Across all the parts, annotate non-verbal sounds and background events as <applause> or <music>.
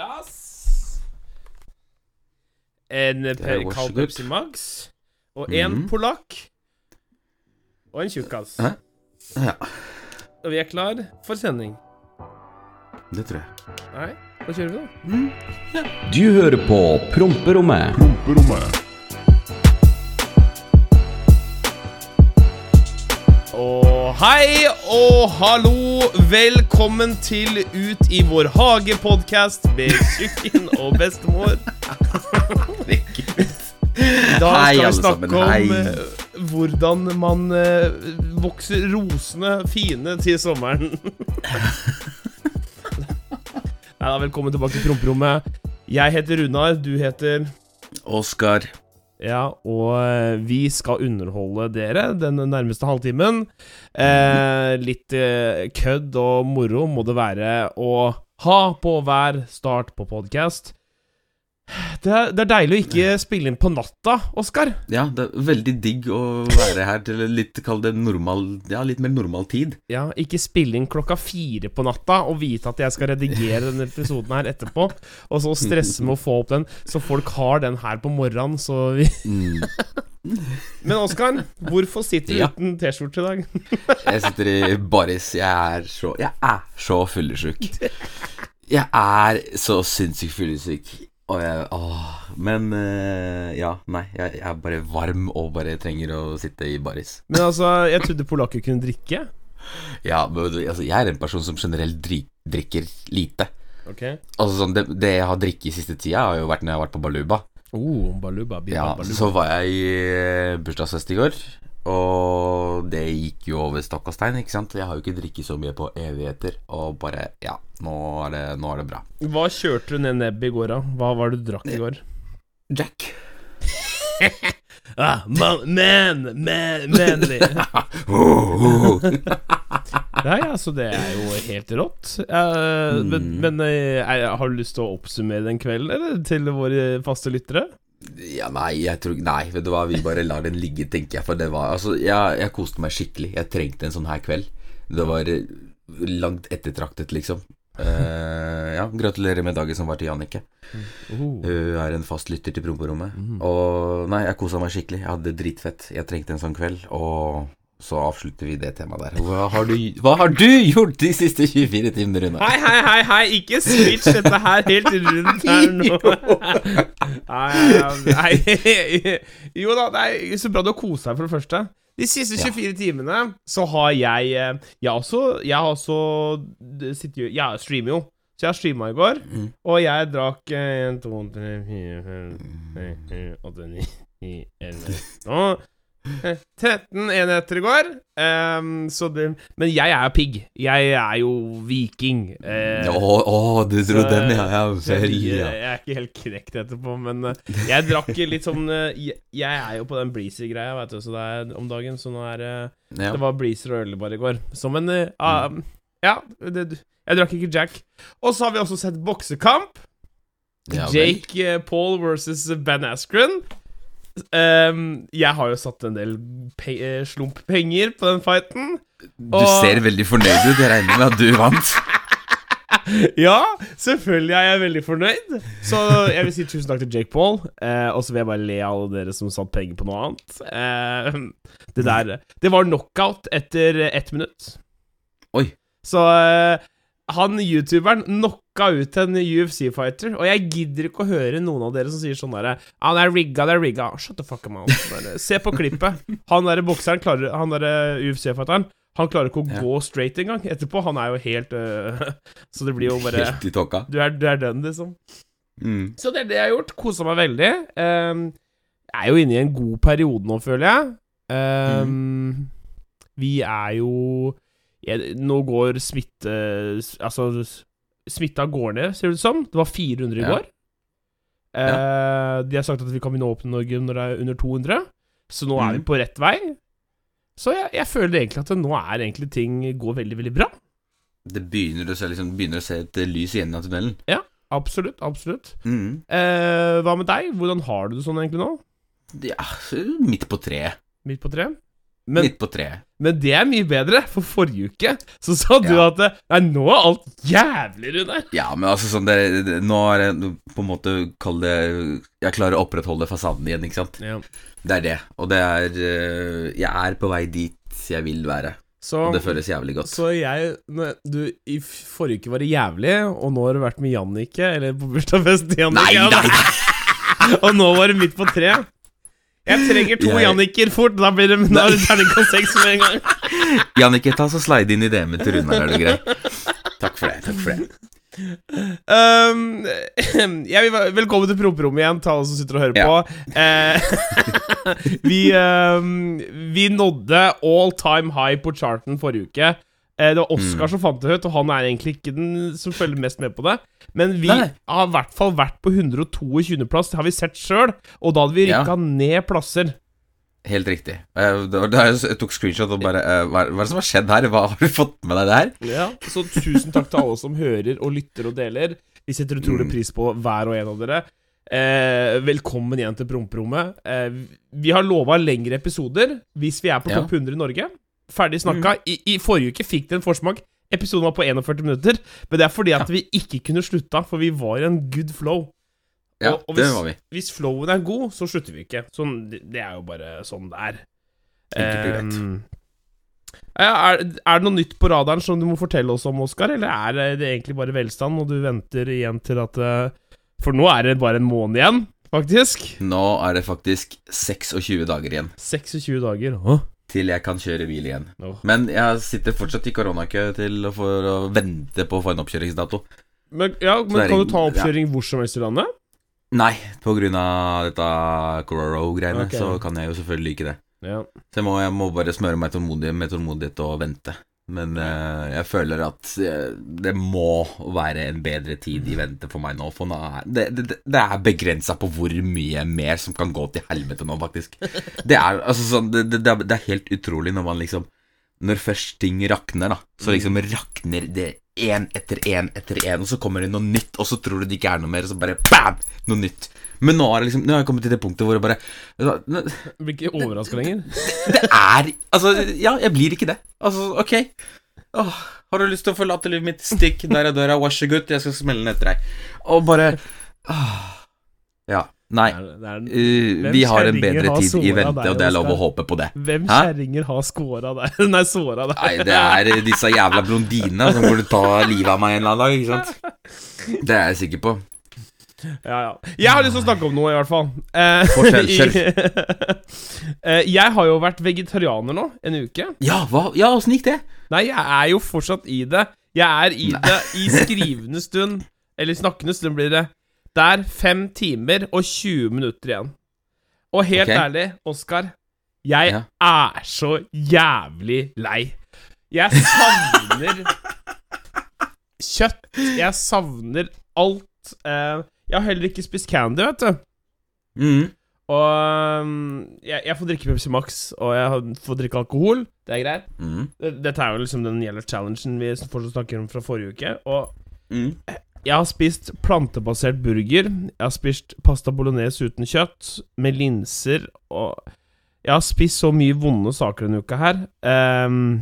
glass. En kald. Pepsi Max. Og en mm. polakk. Og en tjukkas. Hæ? Ja, Og vi er klar for sending. det tror jeg. Nei, da kjører vi, da. Du hører på Promperommet. Og hei og hallo, velkommen til Ut i vår hage-podkast med Tjukken og bestemor. Da skal vi snakke om eh, hvordan man eh, vokser rosene fine til sommeren. <laughs> Nei da, velkommen tilbake til promperommet. Jeg heter Runar, du heter Oskar. Ja, og eh, vi skal underholde dere den nærmeste halvtimen. Eh, litt eh, kødd og moro må det være å ha på hver start på podkast. Det, er- det er deilig å ikke spille inn på natta, Oskar. Ja, det er veldig digg å være her til litt, kall det normal Ja, litt mer normal tid. Ja, ikke spille inn klokka fire på natta og vite at jeg skal redigere denne episoden her etterpå, og så stresse med å få opp den, så folk har den her på morgenen, så vi Mm. <laughs> Men Oskar, hvorfor sitter du Ja. uten T-skjorte i dag? Jeg sitter i baris. Jeg er så Jeg er så fyllesyk. Jeg er så sinnssykt fyllesyk. Og jeg Åh. Men øh, ja, nei. Jeg, jeg er bare varm og bare trenger å sitte i baris. Men altså, jeg trodde polakker kunne drikke. Ja, men, altså, jeg er en person som generelt drik, drikker lite. Ok Altså sånn, det, det jeg har drikket i siste tida, har jo vært når jeg har vært på Baluba. Oh, baluba, biba, Ja, baluba. så var jeg i eh, bursdagsfest i går, og det gikk jo over stokk og stein, ikke sant. Jeg har jo ikke drikket så mye på evigheter, og bare Ja, nå er det, nå er det bra. Hva kjørte du ned nebbet i går, da? Hva var det du drakk i går? Jack. <laughs> Ah, man, man, man, manly. <laughs> Nei, altså, det er jo helt rått. Uh, Men, Mm. men eh, er- har du lyst til å oppsummere den kvelden, eller? Til våre faste lyttere? Ja, nei, jeg tror Nei, vet du hva, vi bare lar den ligge, tenker jeg. For det var Altså, jeg, jeg koste meg skikkelig. Jeg trengte en sånn her kveld. Det var eh, langt ettertraktet, liksom. Uh, ja, gratulerer med dagen som var til Jannicke. Oh. Hun er en fast lytter til promperommet. Mm. Og nei, jeg kosa meg skikkelig. Jeg hadde det dritfett. Jeg trengte en sånn kveld, og så avslutter vi det temaet der. Hva har du, hva har du gjort de siste 24 timene, Rune? Hei, hei, hei, hei, ikke switch dette her helt rundt her <laughs> nå. Nei, nei, Jo da, det er så bra du har kost deg, for det første. De siste Ja. 24 timene så har jeg eh, Jeg har også Jeg har også sitter Jeg streamer jo. Så jeg streama i går, Mm. og jeg drakk 1, 2, 3, 4, 5, 6, 7, 8, 9, 10, 11 og 13 enheter i går. Um, så det, men jeg er pigg. Jeg er jo viking. Å, uh, oh, oh, du dro den, ja. ja, så jeg, vel, jeg, er ikke helt knekt etterpå, men uh, jeg drakk litt sånn uh, jeg, jeg er jo på den Breezer-greia, vet du, så det er om dagen, så nå er det ja. Det var Breezer og øl bare i går. Som en eh, ah, Ja, det, jeg drakk ikke Jack. Og så har vi også sett boksekamp. Ja. Jake eh, Paul versus Ben Askren. Ehm, jeg har jo satt en del pe eh, slump penger på den fighten. Du ser veldig fornøyd ut. Jeg regner med at du vant. <laughs> Ja, selvfølgelig er jeg veldig fornøyd. Så jeg vil si tusen takk til Jake Paul. Uh, og så vil jeg bare le av alle dere som satt penger på noe annet. Uh, det der Det var knockout etter ett minutt. Oi. Så eh, han youtuberen knocka ut en UFC-fighter, og jeg gidder ikke å høre noen av dere som sier sånn derre Han er rigga, det er rigga. Shut the fuck up, man. Se på klippet. Han derre bokseren klarer Han derre UFC-fighteren Han klarer ikke å Ja. gå straight engang etterpå. Han er jo helt øh, <laughs> Så det blir jo bare Helt i tåka. Du du er den, liksom. Mm. Så det er det jeg har gjort. Kosa meg veldig. Um, jeg er jo inne i en god periode nå, føler jeg. Ehm, Vi er jo jeg, Nå går smitte Altså, smitta går ned, ser det ut som. Det var 400 i Ja. går. Eh, de har sagt at vi kan begynne å åpne Norge når det er under 200, så nå er vi Mhm. på rett vei. Så jeg, jeg føler egentlig at nå er egentlig ting går veldig, veldig bra. Det begynner å se, liksom, begynner å se et lys i enden av tunnelen. Absolutt, absolutt. Mm. Eh, hva med deg? Hvordan har du det sånn egentlig nå? Ja, midt på treet. Midt på treet? Men, Midt på treet. men det er mye bedre, for forrige uke så sa du Ja. at Nei, nå er alt jævlig, Runar. Ja, men altså sånn det, det, Nå er det på en måte Kall det Jeg klarer å opprettholde fasaden igjen, ikke sant? Ja. Det er det. Og det er eh, Jeg er på vei dit jeg vil være. Så, Og det føles jævlig godt. så jeg du, I forrige uke var det jævlig, og nå har du vært med Jannicke, eller på bursdagsfest til Jannicke. nei, nei! <laughs> Og nå var det midt på treet. Jeg trenger to Jeg- Janniker fort. Da blir det, er terningkast seks med en gang. <laughs> Janniker, ta så slide inn i DM-en til Runar, er det greit? Takk for det. takk for det Um, <clears throat> jeg vil, velkommen til promperommet igjen, til alle som sitter og hører Ja. på. Eh, <laughs> vi, um, vi nådde all time high på charten forrige uke. Eh, det var Oskar Mm. som fant det ut, og han er egentlig ikke den som følger mest med på det. Men vi Nei. har i hvert fall vært på 122.-plass, det har vi sett sjøl. Og da hadde vi Ja. ned plasser. Helt riktig. Eh, Det jeg tok screenshot og bare eh, Hva er er det som har skjedd her? Hva Har du fått med deg det her? Ja, Så tusen takk til alle som hører og lytter og deler. Vi setter utrolig Mm. pris på hver og en av dere. Eh, velkommen igjen til promperommet. Eh, vi har lova lengre episoder hvis vi er på topp 100 i Norge. Ferdig snakka. I, I forrige uke fikk det en forsmak. Episoden var på 41 minutter. Men det er fordi at vi ikke kunne slutta, for vi var i en good flow. Ja, Og- og det var vi. Hvis flowen er god, så slutter vi ikke. Sånn, det, er jo bare sånn det er. Enkelt ja, er, er det noe nytt på radaren som du må fortelle oss om, Oskar, eller er det egentlig bare velstand, og du venter igjen til at eh, For nå er det bare en måned igjen, faktisk. Nå er det faktisk 26 dager igjen 26 dager. Åh. Til jeg kan kjøre bil igjen. Oh. Men jeg sitter fortsatt i koronakø til å, å vente på å få en oppkjøringsdato. Men, ja, men kan du ta oppkjøring hvor som helst i landet? Nei, på grunn av dette Cororo-greiene, okay. så kan jeg jo selvfølgelig ikke det. Ja. Så jeg må, jeg må bare smøre meg tålmodig, med tålmodighet og vente. Men uh, jeg føler at eh, det må være en bedre tid i vente for meg nå. For nå er, det, det, det er begrensa på hvor mye mer som kan gå til helvete nå, faktisk. Det er, altså, sånn, det, det, det er helt utrolig når man liksom Når først ting rakner, da, så liksom rakner det én etter én etter én, og så kommer det noe nytt, og så tror du det ikke er noe mer, og så bare bam! Noe nytt. Men nå, har det liksom, nå har jeg kommet til det punktet hvor jeg bare nå- Blir ikke overraska lenger. det er Altså, ja, jeg blir ikke det. Altså, ok. Åh, har du lyst til å forlate livet mitt? Stikk, der er døra, god, jeg skal smelle den etter deg. Og bare åh. Ja. Nei. Det er, det er, Uh, vi har en bedre har tid i vente, og det er lov å håpe på det. hvem kjerringer har scora deg? <laughs> Nei, såra deg. Nei, det er disse jævla blondinene som burde ta livet av meg en eller annen dag, ikke sant? Det er jeg sikker på. Ja, ja. Jeg har lyst til å snakke om noe, i hvert fall. Eh, <laughs> <laughs> eh, jeg har jo vært vegetarianer nå en uke. Ja, hva? Ja, åssen gikk det? Nei, jeg er jo fortsatt i det. Jeg er i Nei. det i skrivende <laughs> stund. Eller snakkende stund blir det. Det er fem timer og 20 minutter igjen. Og helt okay. ærlig, Oskar, jeg Ja. er så jævlig lei. Jeg savner kjøtt. Jeg savner alt. Eh, jeg har heller ikke spist candy, vet du. Mm. Og um, jeg, jeg får drikke Pepsi Max, og jeg får drikke alkohol. Det er greit. Mm. Dette er jo liksom den gjelder challengen vi fortsatt snakker om fra forrige uke. Og Mm. jeg har spist plantebasert burger. Jeg har spist pasta bolognese uten kjøtt, med linser og Jeg har spist så mye vonde saker denne uka her. Um,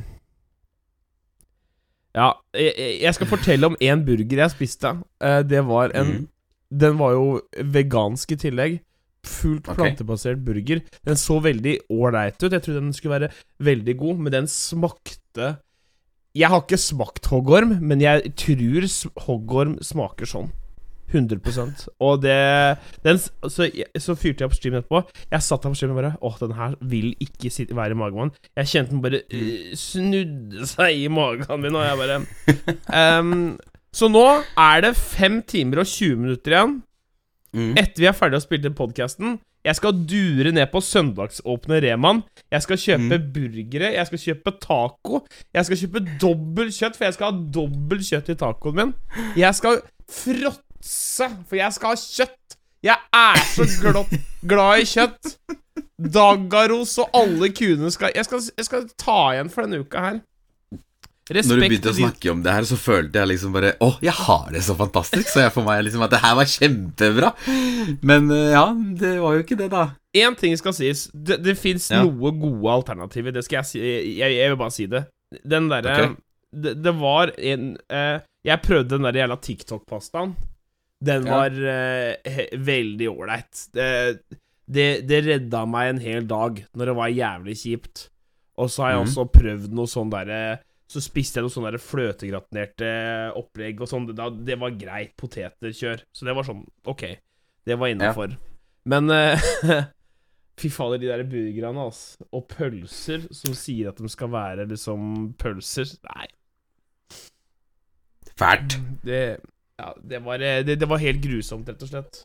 ja, jeg, jeg skal fortelle om én burger jeg spiste. Uh, det var en Mm. Den var jo vegansk i tillegg. Fullt plantebasert burger. Den så veldig ålreit ut. Jeg trodde den skulle være veldig god, men den smakte Jeg har ikke smakt hoggorm, men jeg tror hoggorm smaker sånn. 100 Og det den, så, så fyrte jeg opp streamen etterpå. Jeg satt der på streamen og bare Åh, den her vil ikke sitte, være i magen min. Jeg kjente den bare uh, snudde seg i magen min, og jeg bare <laughs> Ehm, Så nå er det 5 timer og 20 minutter igjen. Mm. Etter vi er ferdig å spille den podkasten. Jeg skal dure ned på søndagsåpne Reman. Jeg skal kjøpe burgere. Jeg skal kjøpe taco. Jeg skal kjøpe dobbelt kjøtt, for jeg skal ha dobbelt kjøtt i tacoen min. Jeg skal fråtse, for jeg skal ha kjøtt. Jeg er så glad, glad i kjøtt. Dagaros og alle kuene skal jeg, skal jeg skal ta igjen for denne uka her. Når du begynte å snakke om det her, så følte jeg liksom bare Å, jeg har det så fantastisk. Så jeg for meg liksom at det her var kjempebra. Men eh, ja, det var jo ikke det, da. én ting skal sies. Det, det fins Ja. noe gode alternativer. Det skal jeg si. Jeg, jeg vil bare si det. Den derre okay. det, det var en eh, Jeg prøvde den der jævla TikTok-pastaen. Den Ja. var eh, he, veldig ålreit. Det, det, det redda meg en hel dag når det var jævlig kjipt. Og så har jeg mm. også prøvd noe sånn derre Så spiste jeg noe sånn derre fløtegratinerte opplegg og sånn. Det, var greit. Poteter, kjør. Så det var sånn OK. Det var innafor. Men eh, <laughs> Fy fader, de der burgerne, altså. Og pølser som sier at de skal være liksom pølser. Nei, Fælt. det Ja, det var, eh, det, det var helt grusomt, rett og slett.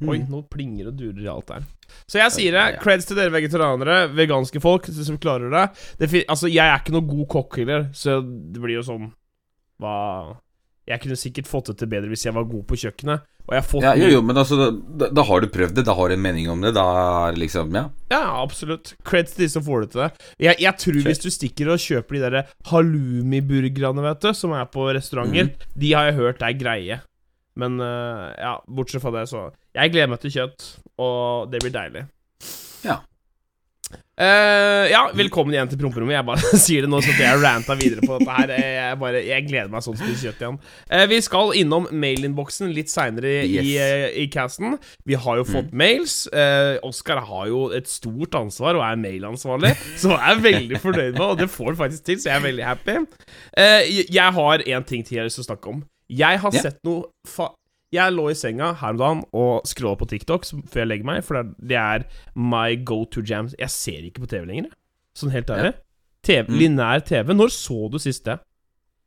Oi, Mm. nå plinger og durer alt der. Så jeg sier det. Creds til dere vegetarianere, veganske folk som klarer det. det altså, jeg er ikke noe god kokk heller, så det blir jo sånn Hva Jeg kunne sikkert fått det til bedre hvis jeg var god på kjøkkenet. Og jeg har fått Ja, jo, jo, men altså, da, da har du prøvd det, da har du en mening om det, da er det liksom Ja. Ja, absolutt. Creds til de som får det til. Jeg, jeg tror Kjøk. hvis du stikker og kjøper de der halloumi-burgerne, vet du, som er på restauranter, mm. de har jeg hørt er greie. Men uh, ja, bortsett fra det, så Jeg gleder meg til kjøtt, og det blir deilig. Ja. Uh, ja, velkommen igjen til promperommet. Jeg bare <laughs> sier det nå så jeg ranta videre på dette her. Jeg, bare, jeg gleder meg sånn til å spise kjøtt igjen. Uh, vi skal innom mailinnboksen litt seinere i, Yes. eh, i casten. Vi har jo fått mails. Uh, Oskar har jo et stort ansvar og er mailansvarlig, så jeg er veldig fornøyd med og det får han faktisk til, så jeg er veldig happy. Jeg har én ting til jeg har lyst til å snakke om. Jeg har yeah. sett noe fa Jeg lå i senga her om dagen og scrolla på TikTok før jeg legger meg, for det er, my go to jams. Jeg ser ikke på TV lenger, sånn helt ærlig. TV, Mm. Linær TV. Når så du sist det?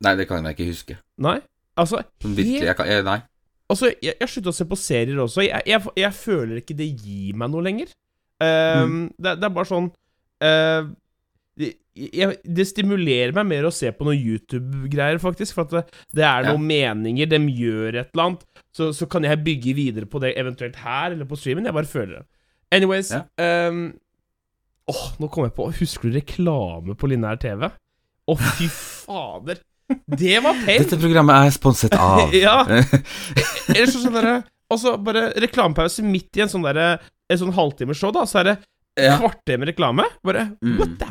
Nei, det kan jeg ikke huske. Nei? Altså, Sånn virkelig, jeg kan, jeg, Nei. Altså, jeg, jeg slutta å se på serier også. Jeg, jeg, jeg føler ikke det gir meg noe lenger. Ehm, det, det er bare sånn det, jeg, det stimulerer meg mer å se på noen YouTube-greier, faktisk. For det, det er Ja. noen meninger, de gjør et eller annet. Så, så kan jeg bygge videre på det, eventuelt her eller på streamen. Jeg bare føler det. Anyways Ja. um, Åh, nå kom jeg på Husker du reklame på lineær TV? Å, fy fader. Det var pain. <laughs> Dette programmet er sponset av <laughs> Ja. <laughs> Eller så sånn derre så bare reklamepause midt i en sånn derre En sånn halvtimes show, da, så er det ja. kvarter med reklame. Bare Mm. what the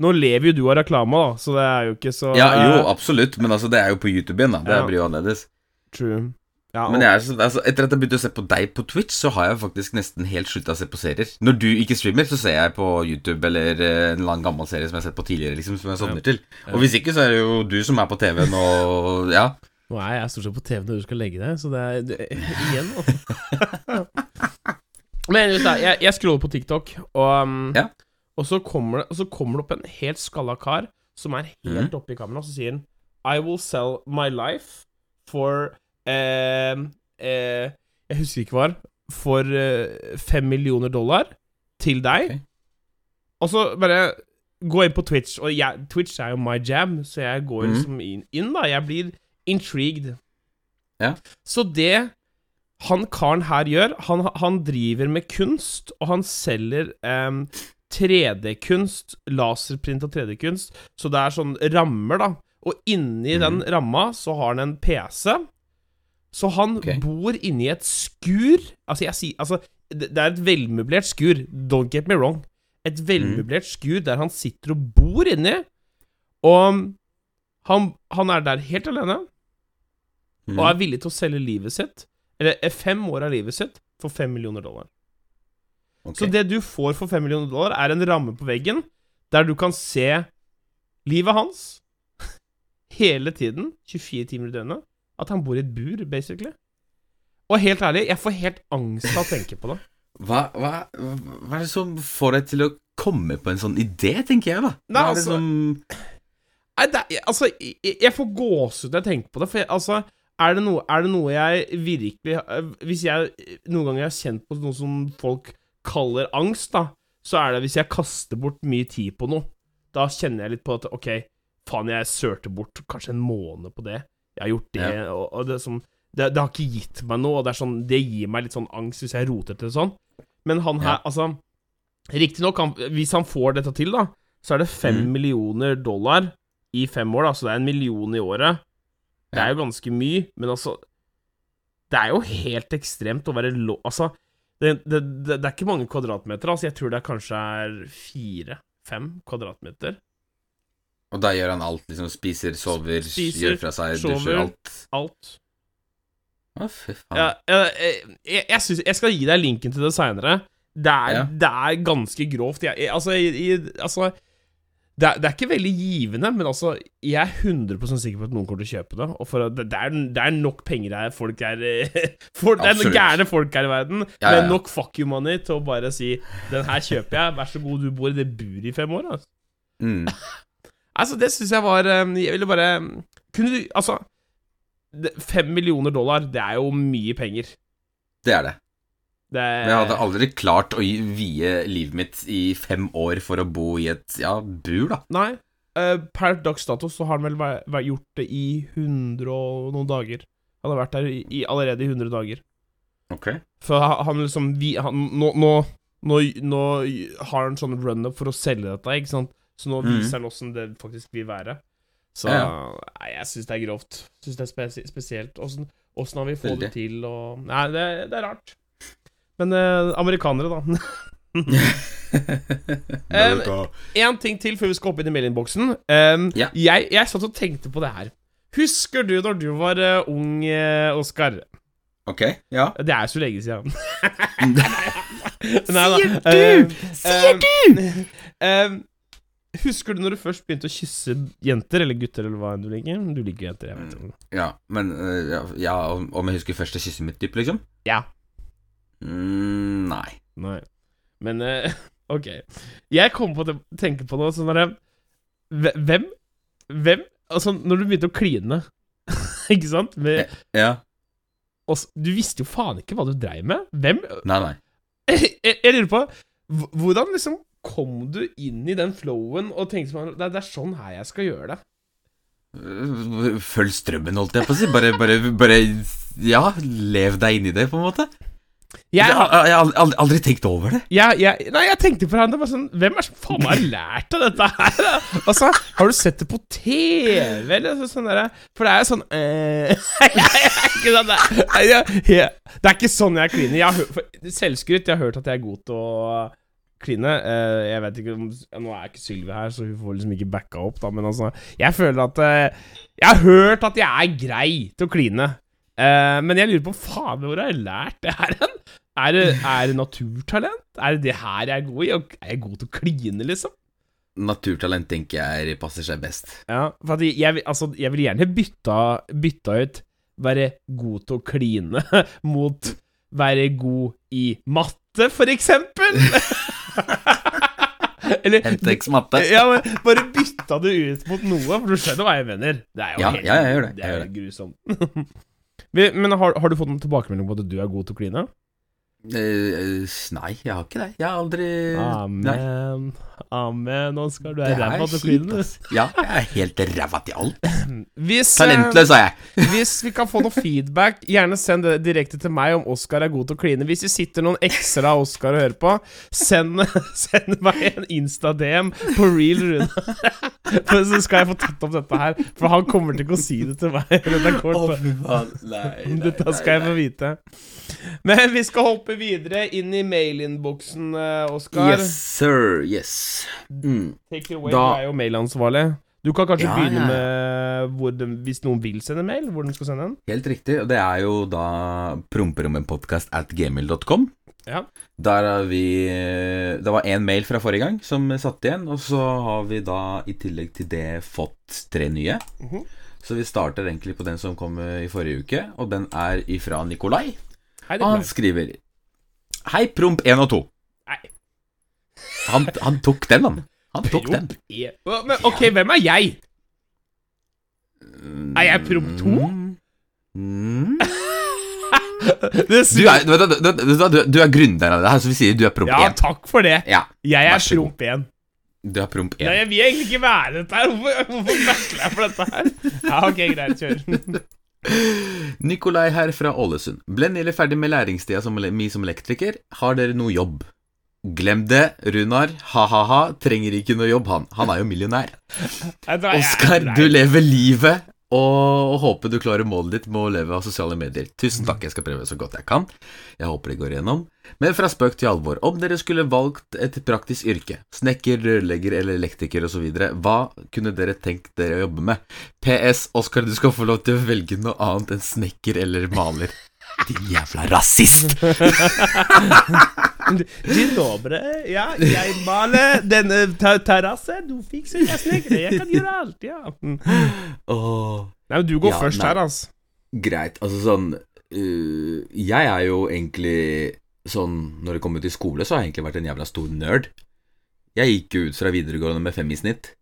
Nå lever jo du av reklame, da, så det er jo ikke så ja, jo, eh, absolutt, men altså, det er jo på YouTube igjen, da. Det Ja. blir jo annerledes. True. Ja, Men jeg så, altså, etter at jeg begynte å se på deg på Twitch, så har jeg faktisk nesten helt slutta å se på serier. Når du ikke streamer, så ser jeg på YouTube eller eh, en annen gammel serie som jeg har sett på tidligere, liksom, som jeg sovner til. Og hvis ikke, så er det jo du som er på TV-en og Ja. Nå er jeg stort sett på TV når du skal legge deg, så det er <laughs> du, Igjen, altså. Men jeg, jeg scroller på TikTok, og, um, Ja. Og, så kommer det, så kommer det opp en helt skalla kar som er helt mm. oppe i kameraet, og så sier han I will sell my life for eh, eh, Jeg husker ikke hva. For eh, fem millioner dollar til deg. Okay. Og så bare gå inn på Twitch, og jeg, Twitch er jo my jam, så jeg går mm. liksom inn, inn, da. Jeg blir intrigued. Ja. Så det han karen her gjør, han, han driver med kunst, og han selger em, 3D-kunst, laserprint og 3D-kunst, så det er sånn rammer, da. Og inni mm. den ramma så har han en PC. Så han okay. bor inni et skur Altså, jeg sier Altså, det, er et velmøblert skur. Don't get me wrong. Et velmøblert skur der han sitter og bor inni. Og han, han er der helt alene Mm. og er villig til å selge livet sitt, eller eh, fem år av livet sitt, for fem millioner dollar. Ok. Så det du får for 5 millioner dollar, er en ramme på veggen der du kan se livet hans <laughs> hele tiden, 24 timer i døgnet. At han bor i et bur, basically. Og helt ærlig, jeg får helt angst av å tenke på det. <laughs> Hva, hva, hva er det som får deg til å komme på en sånn idé, tenker jeg, da? Nei, Hva er det altså- som Nei, det, altså, jeg, jeg får gåsehud når jeg tenker på det. For jeg, altså, er det, noe, er det noe jeg virkelig øh, Hvis jeg noen ganger har kjent på noe som folk kaller angst, da, så er det hvis jeg kaster bort mye tid på noe. Da kjenner jeg litt på at OK, faen, jeg sørte bort kanskje en måned på det. Jeg har gjort det, og, og det, sånn, det, det har ikke gitt meg noe, og det sånn Det gir meg litt sånn angst hvis jeg roter til det sånn. Men han her, Ja. altså Riktignok, hvis han får dette til, da, så er det fem Mm. millioner dollar i fem år, da, så det er en million i året. Det er jo ganske mye, men altså Det er jo helt ekstremt å være lov... Altså, det, det, det, det er ikke mange kvadratmeter, altså. Jeg tror det kanskje er fire-fem kvadratmeter. Og da gjør han alt, liksom. Spiser, sover, Spiser, gjør fra seg, sover. dusjer, alt. Alt. Å, fy faen. Ja, jeg, jeg, jeg, synes, jeg skal gi deg linken til det seinere. Det, Ja. det er ganske grovt. Jeg, altså, altså det, er, det er ikke veldig givende, men altså jeg er 100% sikker på at noen kommer til å kjøpe det. Og det, det, er, det er nok penger her. Folk er <laughs> folk, Det er noen gærne folk her i verden. Ja, ja, ja. men nok fuck you money til å bare si 'Den her kjøper jeg. Vær så god, du bor i det buret i fem år'. Altså, Mm. <laughs> altså det syns jeg var eh, Jeg ville bare Kunne du Altså Fem millioner dollar, det er jo mye penger. Det er det. Det er, jeg hadde aldri klart å vie livet mitt i fem år for å bo i et ja, bur, da. Nei. eh, per dags dato så har han vel væ- væ- gjort det i 100 og noen dager. Han har vært der i, allerede i 100 dager. Ok. For han liksom vi, han, nå, nå, nå, nå har han sånn run-up for å selge dette, ikke sant? Så nå Mhm. viser han åssen det faktisk vil være. Så Ja. Nei, jeg syns det er grovt. Syns det er spesi spesielt. Åssen åssen har vi fått det til og Nei, det, det er rart. Men eh, amerikanere, da. <laughs> En ting til før vi skal hoppe inn i mailinnboksen. Um, Ja. jeg, jeg satt og tenkte på det her. Husker du da du var uh, ung, uh, Oskar? ok, ja. Det er så lenge siden. <laughs> Sier du! Sier du! <laughs> husker du når du først begynte å kysse jenter, eller gutter, eller hva enn du liker? Du liker jenter, jeg vet ikke. Ja, men uh, ja, ja, om jeg husker første kysset mitt, typ, liksom? Ja. Mm, nei. Nei. Men uh, <laughs> ok. Jeg kom på å tenke på noe sånn derre Hvem Hvem Altså, når du begynte å kline, <laughs> ikke sant Med, Ja. oss, Du visste jo faen ikke hva du dreiv med. Hvem Nei, nei. <laughs> jeg, jeg lurer på Hvordan liksom kom du inn i den flowen og tenkte sånn det, det er sånn her jeg skal gjøre det? Følg strømmen, holdt jeg på å si. Bare, bare, bare Ja, lev deg inn i det, på en måte. Jeg, Jeg, har- jeg har aldri, tenkt over det. jeg, jeg, nei, jeg tenkte på det sånn Hvem er som faen har lært av dette her? Altså, har du sett det på TV, eller så- sånn derre For det er jo sånn øh, <laughs> ikke sånn Det er ikke sånn jeg kliner. Jeg har selvskryt. Jeg har hørt at jeg er god til å kline. Eh, jeg vet ikke om Nå er ikke Sylvi her, så hun får liksom ikke backa opp, da, men altså Jeg føler at eh, Jeg har hørt at jeg er grei til å kline. Eh, men jeg lurer på faen hvor har jeg lært det her hen? Er det, er det naturtalent? Er det det her jeg er god i? Og Er jeg god til å kline, liksom? Naturtalent tenker jeg passer seg best. Ja, for at jeg, jeg, altså, jeg vil gjerne bytta, bytta ut være god til å kline <laughs> mot være god i matte, for eksempel. <laughs> Eller Hentex matte. <laughs> ja, men bare bytta det ut mot noe, for du skjønner hva jeg mener. Det er jo Ja, helt, ja, jeg gjør det, Det er jo grusomt. Men har, har du fått en tilbakemelding på at du er god til å kline? Eh, nei, jeg har ikke det. Jeg har aldri Nei. Amen. Amen, Oskar. Du er ræva til å kjipt, Ja, jeg er helt ræva til alt. Hvis, eh, Talentløs, er jeg. Hvis vi kan få noe feedback, gjerne send det direkte til meg om Oskar er god til å kline. Hvis det sitter noen ekser av Oskar og hører på, send, <laughs> send meg en Insta-DM på Real Rune. <laughs> Så skal jeg få tatt opp dette her. For han kommer til ikke å si det til meg. <laughs> Dette fy faen. Nei, Dette skal jeg få vite. Men vi skal hoppe videre inn i mailinnboksen, uh, Oskar. Yes, sir. Yes. Mm. Take away. Da- Du er jo mailansvarlig. Du kan kanskje Ja, begynne med de, hvis noen vil sende mail, hvor de skal sende den. Helt riktig. Og det er jo da promperommenpodkast at gmail.com. Ja. Der har vi Det var én mail fra forrige gang som satt igjen, og så har vi da i tillegg til det fått tre nye. Mhm. Så vi starter egentlig på den som kom i forrige uke, og den er ifra Nikolai. Hei, Nikolai. Og han skriver Hei, promp 1 og 2. Nei. Han, han tok den, han. Han tok den. Promp er Hva- Men ok, hvem er jeg? Er jeg promp 2? Mm. Du, er, du, du, du, er gründeren av det her, så vi sier du er promp 1. Ja, takk for det. Ja, Jeg er promp 1. du er promp 1. Nei, jeg vil egentlig ikke være dette her. Hvorfor, hvorfor jeg for dette her? Ja, ok, greit, kjør. Nikolai her fra Ålesund. Ble nylig ferdig med læringstida som, mi som elektriker. Har dere noe jobb? Glem det, Runar. Ha-ha-ha. Trenger ikke noe jobb, han. Han er jo millionær. Oskar, du lever livet Og håper du klarer målet ditt med å leve av sosiale medier. Tusen takk, jeg skal prøve så godt jeg kan. Jeg håper det går igjennom. Men fra spøk til alvor. Om dere skulle valgt et praktisk yrke, snekker, rørlegger eller elektriker osv., hva kunne dere tenkt dere å jobbe med? PS, Oskar, du skal få lov til å velge noe annet enn snekker eller maler. Din jævla rasist! <laughs> Dzień dobre. ja, jeg maler denne ta terrassen. Du fikser, jeg snekrer, jeg kan gjøre alt, ja. Oh, Nei, men du går Ja, først nei. her, altså. greit. Altså sånn uh, Jeg er jo egentlig sånn Når det kommer til skole, så har jeg egentlig vært en jævla stor nerd. Jeg gikk jo ut fra videregående med fem i snitt.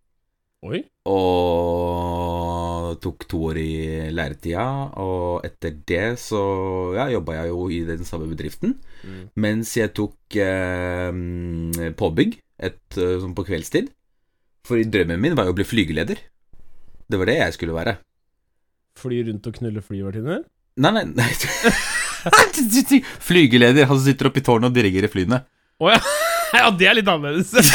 Oi. Og tok to år i læretida, og etter det så ja, jobba jeg jo i den samme bedriften. Mm. Mens jeg tok eh, påbygg et, eh, sånn på kveldstid. For drømmen min var jo å bli flygeleder. Det var det jeg skulle være. Fly rundt og knulle flyvertinner? Nei, nei, nei. <laughs> Flygeleder, han som sitter oppi tårnet og dirigerer flyene. Å ja. <laughs> ja, det er litt annerledes.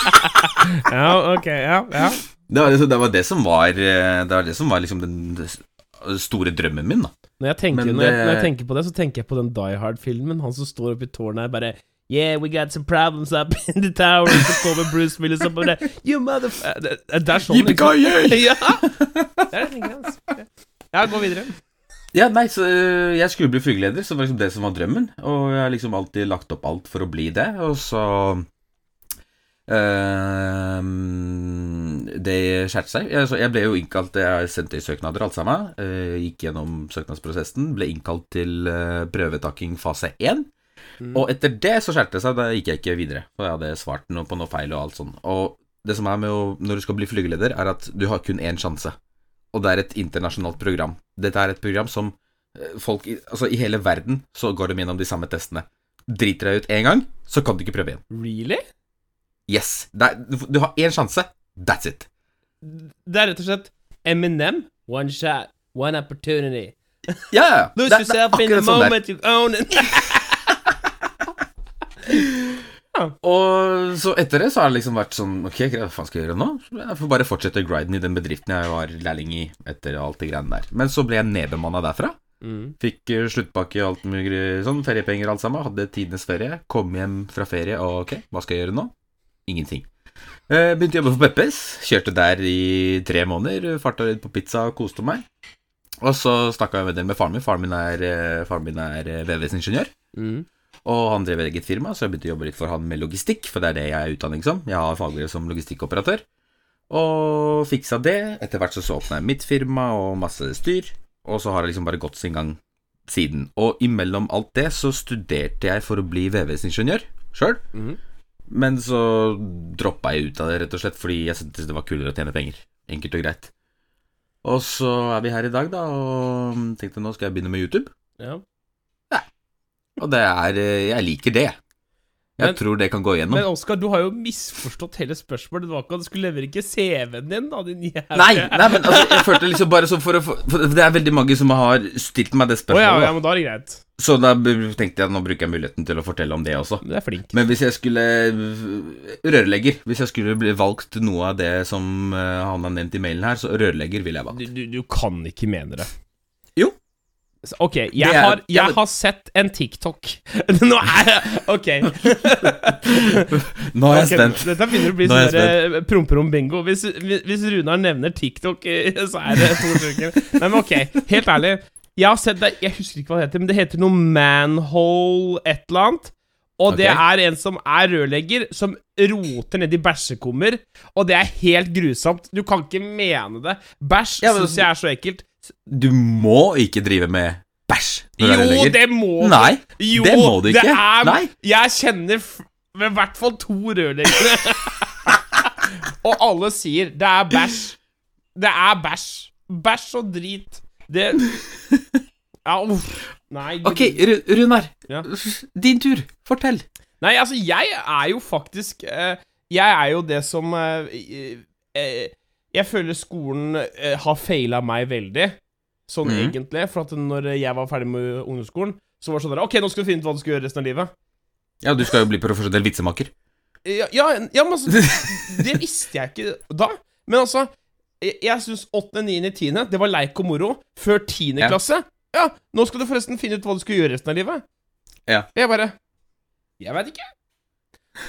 <laughs> ja, ok, ja, ja. Det var det, det var det som var eh, Det var det som var liksom den store drømmen min, da. Når jeg, tenker, det... når, jeg, når jeg tenker på det, så tenker jeg på den Die Hard-filmen. Han som står oppe i tårnet her bare Yeah, we got some problems up in the tower. Så kommer Bruce Willis opp og bare You motherfucker Det det er sånn, Yippee-ki-yay! <laughs> Ja! Det er det jeg tenker, altså. Ja, gå videre. Ja, nei, så jeg skulle bli flygeleder, så det var liksom det som var drømmen. Og jeg har liksom alltid lagt opp alt for å bli det, og så Det skjærte seg. Jeg, ble jo innkalt Jeg sendte i søknader, alt sammen. øh, gikk gjennom søknadsprosessen. Ble innkalt til øh, prøvetakking fase 1. Mm. Og etter det så skjærte det seg. Da gikk jeg ikke videre. For jeg hadde svart noe på noe feil og alt sånn. Og det som er med å, når du skal bli flygeleder, er at du har kun én sjanse. Og det er et internasjonalt program. Dette er et program som eh, folk altså i hele verden så går de gjennom de samme testene. Driter deg ut én gang, så kan du ikke prøve igjen. Really? Yes. Er, du, har én sjanse. That's it. Det er rett og slett Eminem. One shot, one opportunity. Ja, ja. <laughs> Lose Det, det yourself in the der. moment you own it. <laughs> Og så etter det så har det liksom vært sånn Ok, hva faen skal jeg gjøre nå? Jeg får bare fortsette grinden i den bedriften jeg var lærling i etter alt det greiene der. Men så ble jeg nedbemanna derfra. Mm. Fikk eh, sluttpakke og alt mulig sånn, feriepenger og alt sammen. Hadde tidenes ferie. Kom hjem fra ferie, og ok, hva skal jeg gjøre nå? Ingenting. Eh, begynte å jobbe for Peppes. Kjørte der i tre måneder. Farta litt på pizza og koste meg. Og så snakka jeg med det med faren min. Faren min er, eh, faren min er eh, VVS-ingeniør. Mm. Og han drev eget firma, så jeg begynte å jobbe litt for han med logistikk, for det er det jeg er utdanning som. Jeg har fagbrev som logistikkoperatør. Og fiksa det. Etter hvert så, så åpna jeg mitt firma og masse styr. Og så har det liksom bare gått sin gang siden. Og imellom alt det så studerte jeg for å bli VVS-ingeniør sjøl. Mhm. Men så droppa jeg ut av det, rett og slett, fordi jeg syntes det var kulere å tjene penger. Enkelt og greit. Og så er vi her i dag, da, og tenkte nå skal jeg begynne med YouTube. Ja. Og det er eh, Jeg liker det. Jeg Men- tror det kan gå igjennom. Men Oskar, du har jo misforstått hele spørsmålet. Det var ikke at du skulle levere ikke CV-en din, da, din jævla Nei, nei, men altså, jeg følte liksom bare sånn for å få for Det er veldig mange som har stilt meg det Å ja, ja, men da er det greit. Så da tenkte jeg nå bruker jeg muligheten til å fortelle om det også. Du er flink. Men hvis jeg skulle Rørlegger. Hvis jeg skulle bli valgt noe av det som eh, han har nevnt i mailen her, så rørlegger ville jeg Du, valgt. du, du kan ikke mene det. Ok, jeg, er- har, ja, men- har sett en TikTok. <laughs> Nå er jeg Ok. Nå er jeg okay, spent. Dette begynner å bli jeg sånn der, promperom-bingo. Hvis, hvis hvis Runar nevner TikTok, eh, så er det to stykker. Nei, men ok, helt ærlig. Jeg har sett det Jeg husker ikke hva det heter, men det heter noe manhole et eller annet. Og det Ok. er en som er rørlegger, som roter ned i bæsjekummer. Og det er helt grusomt. Du kan ikke mene det. Bæsj Ja, syns jeg er så ekkelt. Du må ikke drive med bæsj når du er Jo, rørlegger. det må du. Nei, Jo, det må du ikke. Det er, Nei. Jeg kjenner i hvert fall to rørleggere. <laughs> og alle sier det er bæsj. Det er bæsj. Bæsj og drit. Det <laughs> Ja, uff. Nei. Ok, Ru- Runar. Ja. <laughs> Din tur. Fortell. Nei, altså, jeg er jo faktisk eh, Jeg er jo det som eh, eh, Jeg føler skolen har feila meg veldig. Sånn mm. egentlig. For at når jeg var ferdig med ungdomsskolen, så var det sånn der Ok, nå skal du finne ut hva du skal gjøre resten av livet. Ja, du skal jo bli profesjonell vitsemaker. Ja, ja, ja men altså Det visste jeg ikke da. Men altså Jeg, jeg syns 8., 9., 10. det var leik og moro. Før 10. Ja. klasse Ja, nå skal du forresten finne ut hva du skal gjøre resten av livet. Ja. Jeg bare Jeg veit ikke.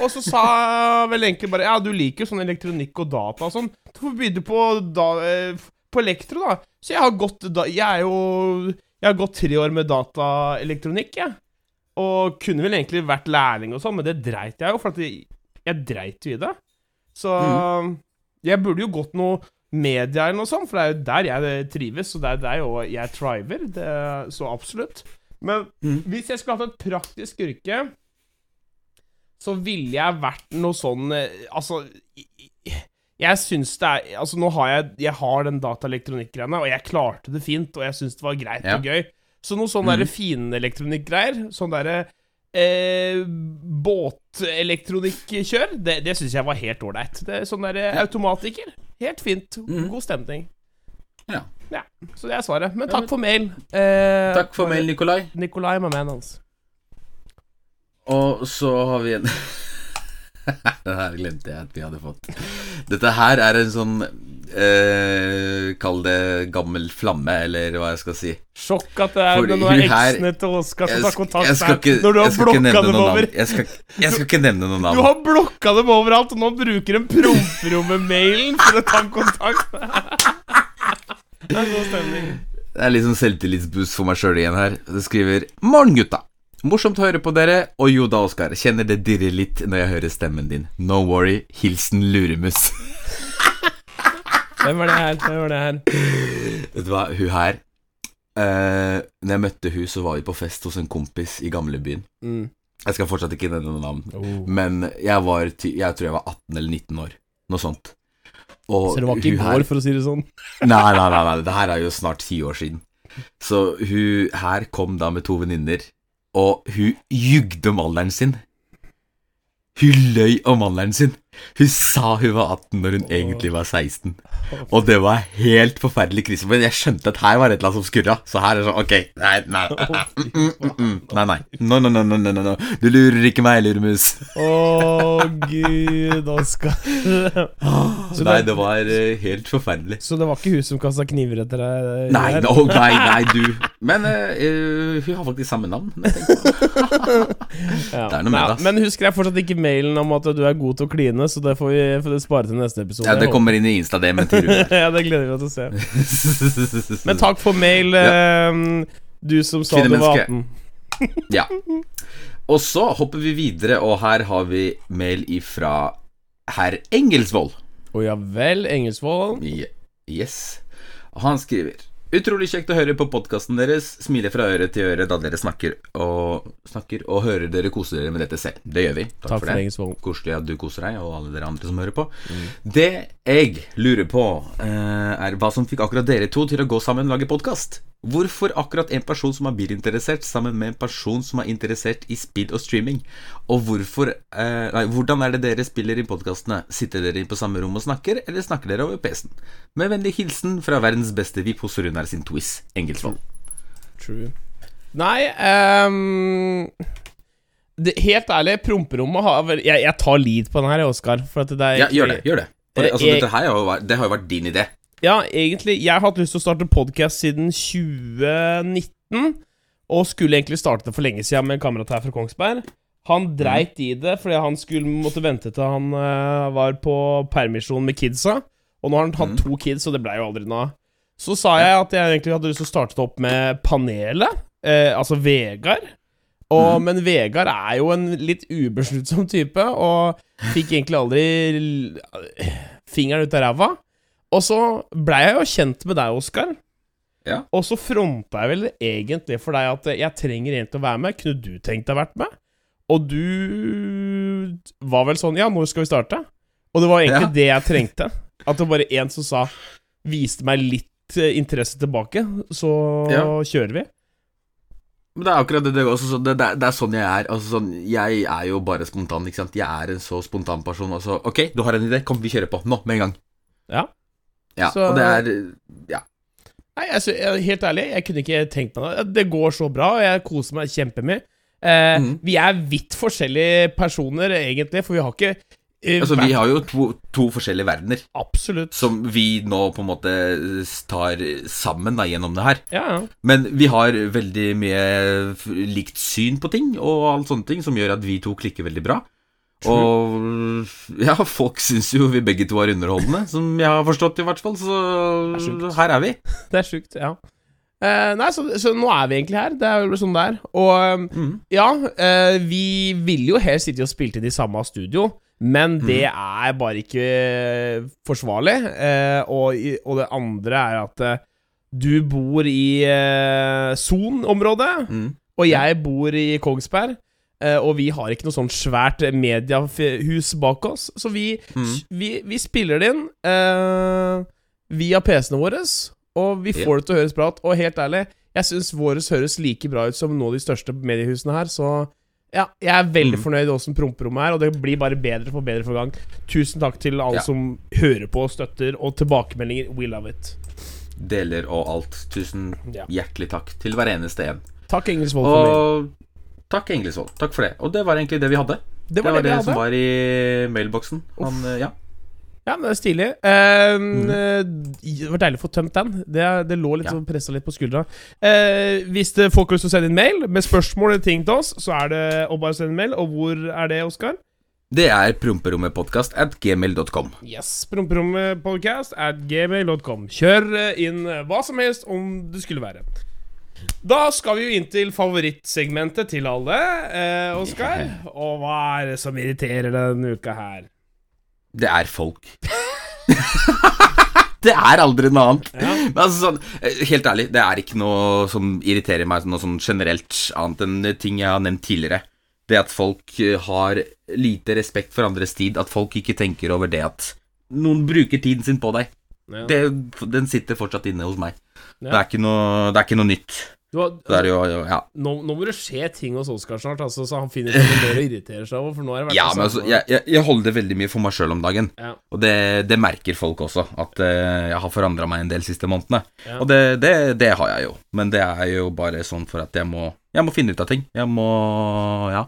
Og så sa <laughs> vel egentlig bare Ja, du liker sånn elektronikk og data og sånn. Du får begynne på, da, eh, på elektro, da. Så jeg har gått da, Jeg er jo Jeg har gått tre år med dataelektronikk, jeg. Og kunne vel egentlig vært lærling og sånn, men det dreit jeg jo, for at jeg, jeg dreit jo i det. Så jeg burde jo gått noe media eller noe sånt, for det er jo der jeg trives, og det er der jo jeg triver. Det, så absolutt. Men mm. hvis jeg skulle hatt et praktisk yrke, så ville jeg vært noe sånn eh, Altså jeg syns det er Altså, nå har jeg Jeg har den dataelektronikkgreiene, og jeg klarte det fint, og jeg syns det var greit Ja. og gøy. Så noe sånn mm. derre finelektronikkgreier, sånn derre eh, båtelektronikkjør, det, det syns jeg var helt ålreit. Sånn derre Ja. automatiker. Helt fint. Mhm. God stemning. Ja. Ja, så det er svaret. Men takk for mail. Eh, Takk for mail, Nikolai. Nikolai, my man, hans. Og så har vi en <laughs> <laughs> Det her glemte jeg at vi hadde fått. Dette her er en sånn eh, Kall det gammel flamme, eller hva jeg skal si. Sjokk at det er det er eksene til Oskar som tar kontakt jeg skal ikke, når du har jeg blokka dem over. Jeg skal, jeg skal ikke nevne noen navn. Du har blokka dem overalt, og nå bruker de promperommet-mailen for å ta kontakt. <laughs> det er god stemning. Det er litt sånn selvtillitsboost for meg sjøl igjen her. Det skriver 'Morgen, gutta'. Morsomt å høre på dere. Og jo da, Oskar. Kjenner det dirrer litt når jeg hører stemmen din. No worry. Hilsen Luremus. Hvem var det her? Hvem var det her? Vet du hva, hun her uh, Når jeg møtte hun, så var vi på fest hos en kompis i gamlebyen. Mm. Jeg skal fortsatt ikke nevne noe navn. Oh. Men jeg var Jeg tror jeg var 18 eller 19 år. Noe sånt. Og Så det var ikke i går, for å si det sånn? Nei, nei, nei, nei, det her er jo snart ti år siden. Så hun her kom da med to venninner, og hun jugde om alderen sin. Hun løy om alderen sin. Hun sa hun var 18 når hun egentlig var 16. Og det var helt forferdelig krise. Men jeg skjønte at her var det et eller annet som skurra. Så her er det sånn Ok, nei, nei, mm, mm, mm, nei, nei. No, no, no, no, no, no. Du lurer ikke meg, luremus. Å, gud, Oskar. Så Nei, det- var eh, helt forferdelig. Så det var ikke hun som kasta kniver etter deg? Nei, no, nei, nei, du Men eh, eh, hun har faktisk samme navn. <laughs> det. Er noe med det. Men husker jeg fortsatt ikke mailen om at du er god til å kline, så det får vi får det spare til neste episode. Ja, det kommer inn i Insta-DM-en til <laughs> Rune. ja, det gleder vi oss til å se. Men takk for mail, ja. du som sa du var 18. Ja. Og så hopper vi videre, og her har vi mail ifra herr Engelsvold. Å ja vel, Engelsvold. Ye- Yes. Han skriver Utrolig kjekt å høre på podkasten deres. Smiler fra øre til øre da dere snakker og, snakker og hører dere kose dere med dette selv. Det gjør vi. Takk, Takk for for det. Koselig at du koser deg, og alle dere andre som hører på. Det jeg lurer på, eh, er hva som fikk akkurat dere to til å gå sammen og lage podkast. Hvorfor akkurat en person som er bilinteressert, sammen med en person som er interessert i spill og streaming? Og hvorfor eh, Nei, hvordan er det dere spiller inn podkastene? Sitter dere inn på samme rom og snakker, eller snakker dere over PC-en? Med vennlig hilsen fra verdens beste VIP hos Runar sin Twiz, Engelsvold. True. Nei um, det, Helt ærlig, promperommet har jeg, jeg tar lead på den her, Oskar. For at det er Ja, gjør det. gjør det det, altså, Jeg- dette her har jo vært, det har jo vært din idé. Ja, egentlig. Jeg har hatt lyst til å starte podkast siden 2019. Og skulle egentlig starte det for lenge siden med en kamerat her fra Kongsberg. Han dreit i det fordi han skulle måtte vente til han uh, var på permisjon med kidsa. Og nå har han hatt to kids, og det blei jo aldri noe av. Så sa jeg at jeg egentlig hadde lyst til å starte det opp med panelet. uh, altså Vegard. Og, Men Vegard er jo en litt ubesluttsom type, og fikk egentlig aldri fingeren ut av ræva. Og så blei jeg jo kjent med deg, Oskar. Ja. Og så fronta jeg vel egentlig for deg at jeg trenger en til å være med. Kunne du tenkt deg å vært med? Og du var vel sånn Ja, når skal vi starte? Og det var egentlig Ja. det jeg trengte. At det var bare én som sa Viste meg litt eh, interesse tilbake, så Ja. kjører vi. Men det er akkurat det det, er også, så det, det er sånn jeg er. Altså, sånn, jeg er jo bare spontan, ikke sant. Jeg er en så spontan person. Altså, ok, du har en idé, kom, vi kjører på. Nå, med en gang. Ja. Ja, Så- og det er Ja. Nei, altså, helt ærlig, jeg kunne ikke tenkt meg det. Det går så bra, og jeg koser meg kjempemye. Eh, mm. Vi er vidt forskjellige personer, egentlig, for vi har ikke I Altså, vi har jo to, to forskjellige verdener Absolutt. som vi nå på en måte tar sammen da gjennom det her. Ja, ja. Men vi har veldig mye likt syn på ting og alt sånne ting som gjør at vi to klikker veldig bra. Og ja, folk syns jo vi begge to er underholdende, som jeg har forstått i hvert fall, så er her er vi. Det er sjukt, ja. Eh, nei, så, så nå er vi egentlig her. Det er jo sånn det er. Og Mm. ja, eh, vi ville jo helst sitte og spilt inn i samme studio, men det er bare ikke forsvarlig. Eh, og, og det andre er at eh, du bor i eh, Son-området, Mm. og jeg bor i Kongsberg. Eh, og vi har ikke noe sånn svært mediehus bak oss, så vi, Mm. vi, vi spiller det inn uh, via PC-ene våre, og vi får får det til å høres bra ut. Og helt ærlig, jeg syns våres høres like bra ut som noen av de største mediehusene her, så ja, jeg er veldig Mm. fornøyd med åssen promperommet er, og det blir bare bedre for bedre for gang. Tusen takk til alle Ja. som hører på, støtter og tilbakemeldinger. We love it. Deler og alt. Tusen Ja. hjertelig takk til hver eneste en. Takk, Engelsvold, for meg. Takk, Englisvold. Takk for det. Og det var egentlig det vi hadde. Det var det, var det, det som var i mailboksen. Han, eh, ja. Ja, men det er stilig. Uh, mm. Det var deilig å få tømt den. Det, det lå litt. Ja. sånn pressa litt på skuldra. Uh, hvis det, folk har lyst til å sende inn mail med spørsmål eller ting til oss, så er det å bare sende mail. Og hvor er det, Oskar? Det er promperommetpodkast at gmail.com. Yes, promperommetpodkast at gmail.com. Kjør inn hva som helst om det skulle være. Da skal vi jo inn til favorittsegmentet til alle, eh, Oskar. Og hva er det som irriterer denne uka her? Det er folk. <laughs> det er aldri noe annet. Ja. Men altså sånn, eh, Helt ærlig, det er ikke noe som irriterer meg noe sånn generelt, annet enn ting jeg har nevnt tidligere. Det at folk eh, har lite respekt for andres tid, at folk ikke tenker over det at noen bruker tiden sin på deg. Ja. Det, den sitter fortsatt inne hos meg. Ja. Det, er noe, det er ikke noe nytt. Har, er jo, ja. nå, nå må det skje ting hos Oskar snart, altså, så han finner ut noe mer å irritere seg over. For nå har det vært ja, men altså, jeg, jeg, jeg holder det veldig mye for meg sjøl om dagen. Og det, det merker folk også, at uh, jeg har forandra meg en del siste månedene. Og det, det, det har jeg jo, men det er jo bare sånn for at jeg må, jeg må finne ut av ting. Jeg må Ja.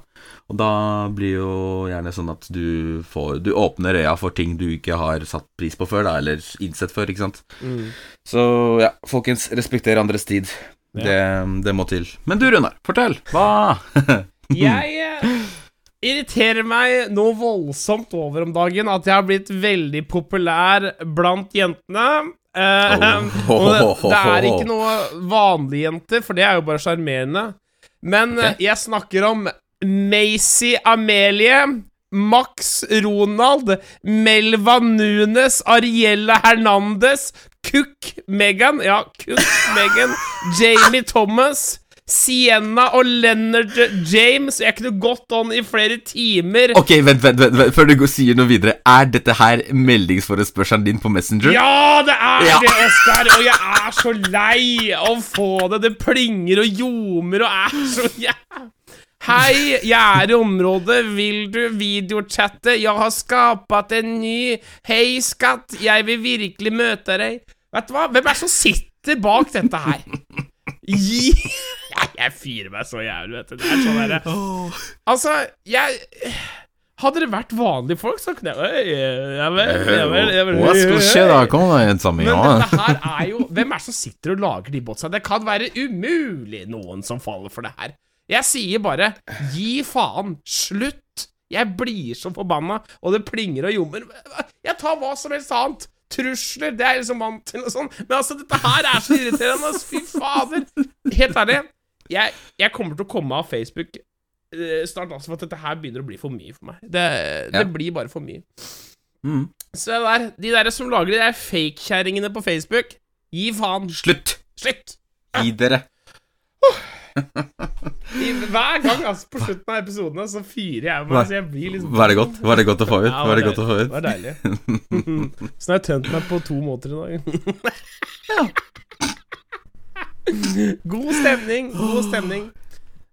Og da blir jo gjerne sånn at du får Du åpner øya for ting du ikke har satt pris på før, da, eller innsett før, ikke sant. Mm. Så ja, folkens, respekter andres tid. Ja. Det, det må til. Men du, Runar, fortell. Hva? <laughs> Jeg eh, irriterer meg noe voldsomt over om dagen at jeg har blitt veldig populær blant jentene. Eh, Oh. <laughs> og det, det er ikke noe vanlige jenter, for det er jo bare sjarmerende. Men okay. Jeg snakker om Macy Amelie, Max Ronald, Melva Nunes, Ariella Hernandez, Cook Megan Ja, Cook Megan, <laughs> Jamie Thomas. Sienna og Leonard James. Jeg kunne gått on i flere timer. Ok, vent, vent, vent, vent, før du sier noe videre. Er dette her meldingsforespørselen din på Messenger? Ja, det er Ja. det, Oskar! Og jeg er så lei av å få det. Det plinger og ljomer og er så ja. Hei, jeg er i området. Vil du videochatte? Jeg har skapat en ny. Hei, skatt, jeg vil virkelig møte deg. Vet du hva? Hvem er det som sitter bak dette her? Gi <laughs> Jeg, fyrer meg så jævlig, vet du. Det er sånn derre Altså, jeg Hadde det vært vanlige folk, så kunne jeg ja ja ja Hva skal skje da? Kom da, igjen, sammen. men dette her er jo Hvem er det som sitter og lager de botsa? Det kan være umulig noen som faller for det her. Jeg sier bare gi faen. Slutt. Jeg blir så forbanna, og det plinger og ljommer. Jeg tar hva som helst annet. Trusler, det er jeg liksom vant til og sånn. Men altså, dette her er så irriterende. Altså, Fy fader. Helt ærlig. Jeg, jeg kommer til å komme av Facebook eh, snart, altså, for at dette her begynner å bli for mye for meg. Det, det Ja. blir bare for mye. Mm. Se der, de der som lager de der fake-kjerringene på Facebook, gi faen. Slutt! Slutt! Gi dere. I, hver gang altså, på slutten av episodene så fyrer jeg meg, så jeg blir liksom Var det godt? Var det godt å få ut? Ja, Var det det godt å få Det ut? var deilig. <laughs> Så nå har jeg tømt meg på to måter i dag. <laughs> God stemning, god stemning.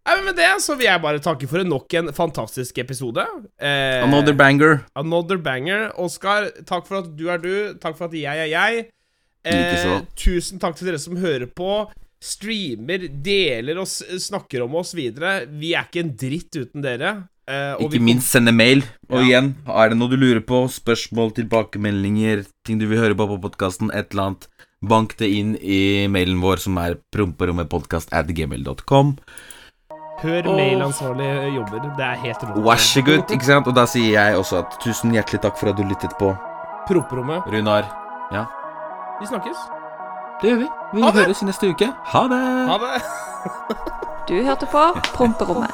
Nei, men Med det så vil jeg bare takke for nok en fantastisk episode. Eh, Another banger. Another banger. Oskar, takk for at du er du. Takk for at jeg er jeg. Eh, tusen takk til dere som hører på. Streamer, deler oss, snakker om oss videre. Vi er ikke en dritt uten dere. Eh, og vi Ikke minst sende mail. Og Ja. igjen, er det noe du lurer på, spørsmål, tilbakemeldinger, ting du vil høre på på podkasten, et eller annet, bank det inn i mailen vår, som er promperommetpodkast Hør og... mailansvarlig jobber. Det er helt rått. Vær så god, ikke sant? Og da sier jeg også at tusen hjertelig takk for at du lyttet på. Promperommet. Runar, Vi snakkes. Det gjør vi. Vi Ha høres i neste uke. Ha det! Ha det. Du hørte på Promperommet.